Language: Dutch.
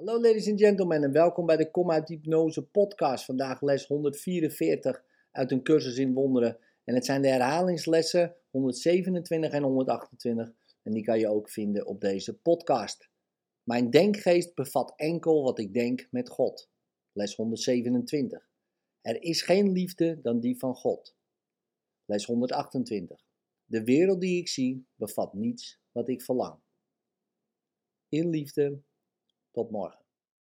Hallo ladies and gentlemen en welkom bij de Kom uit Hypnose podcast. Vandaag les 144 uit een cursus in wonderen. En het zijn de herhalingslessen 127 en 128 en die kan je ook vinden op deze podcast. Mijn denkgeest bevat enkel wat ik denk met God. Les 127. Er is geen liefde dan die van God. Les 128. De wereld die ik zie bevat niets wat ik verlang. In liefde, tot morgen.